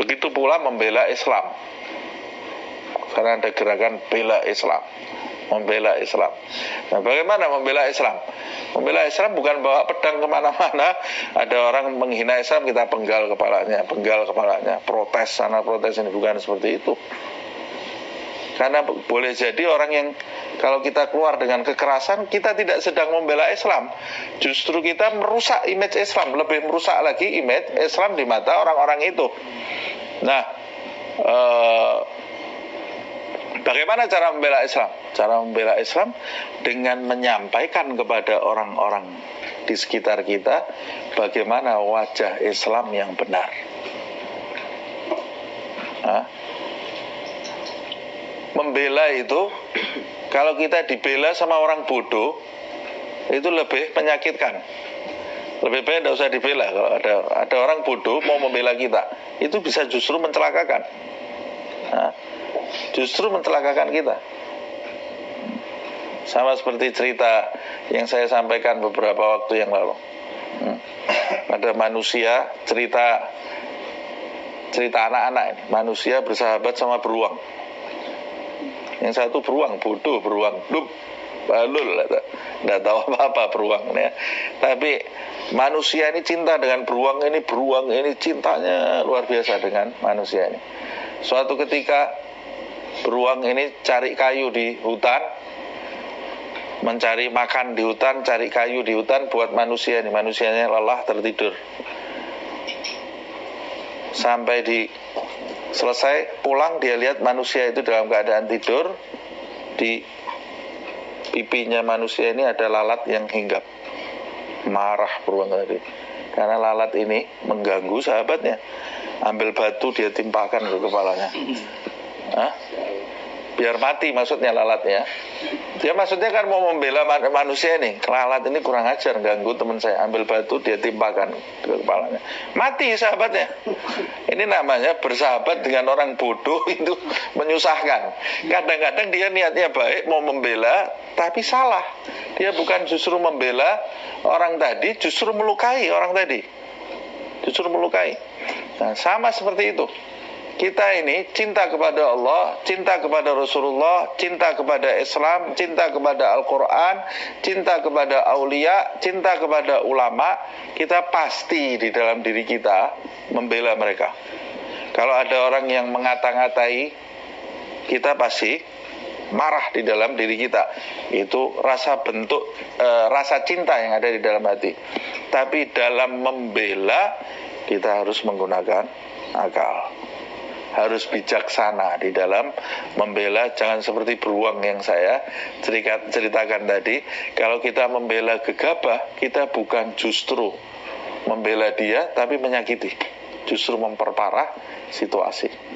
Begitu pula membela Islam. Karena ada gerakan bela Islam. Membela Islam. Nah bagaimana membela Islam? Membela Islam bukan bawa pedang ke mana-mana. Ada orang menghina Islam kita penggal kepalanya, penggal kepalanya, protes sana protes ini bukan seperti itu. Karena boleh jadi orang yang kalau kita keluar dengan kekerasan, kita tidak sedang membela Islam. Justru kita merusak image Islam, lebih merusak lagi image Islam di mata orang-orang itu. Nah, eh, bagaimana cara membela Islam? Cara membela Islam dengan menyampaikan kepada orang-orang di sekitar kita bagaimana wajah Islam yang benar. Nah, membela itu kalau kita dibela sama orang bodoh itu lebih menyakitkan lebih baik tidak usah dibela. Kalau ada ada orang bodoh mau membela kita itu bisa justru mencelakakan. Nah, justru mencelakakan kita. Sama seperti cerita yang saya sampaikan beberapa waktu yang lalu. Hmm. ada manusia cerita cerita anak-anak ini. Manusia bersahabat sama beruang. Yang satu beruang bodoh beruang. Lup balul tidak tahu apa-apa beruang ya. tapi manusia ini cinta dengan beruang ini beruang ini cintanya luar biasa dengan manusia ini. Suatu ketika beruang ini cari kayu di hutan mencari makan di hutan cari kayu di hutan buat manusia ini. Manusianya lelah tertidur. Sampai di Selesai pulang dia lihat manusia itu dalam keadaan tidur di pipinya manusia ini ada lalat yang hinggap. Marah beruang tadi. Karena lalat ini mengganggu sahabatnya. Ambil batu dia timpakan ke kepalanya. Hah? Biar mati maksudnya lalatnya. Dia maksudnya kan mau membela manusia nih. Lalat ini kurang ajar ganggu teman saya. Ambil batu dia timpakan ke kepalanya. Mati sahabatnya. Ini namanya bersahabat dengan orang bodoh itu menyusahkan. Kadang-kadang dia niatnya baik mau membela tapi salah. Dia bukan justru membela orang tadi, justru melukai orang tadi. Justru melukai. Nah, sama seperti itu kita ini cinta kepada Allah, cinta kepada Rasulullah, cinta kepada Islam, cinta kepada Al-Quran, cinta kepada aulia, cinta kepada ulama, kita pasti di dalam diri kita membela mereka. Kalau ada orang yang mengata-ngatai, kita pasti marah di dalam diri kita. Itu rasa bentuk e, rasa cinta yang ada di dalam hati. Tapi dalam membela kita harus menggunakan akal harus bijaksana di dalam membela. Jangan seperti beruang yang saya ceritakan tadi. Kalau kita membela gegabah kita bukan justru membela dia tapi menyakiti. Justru memperparah situasi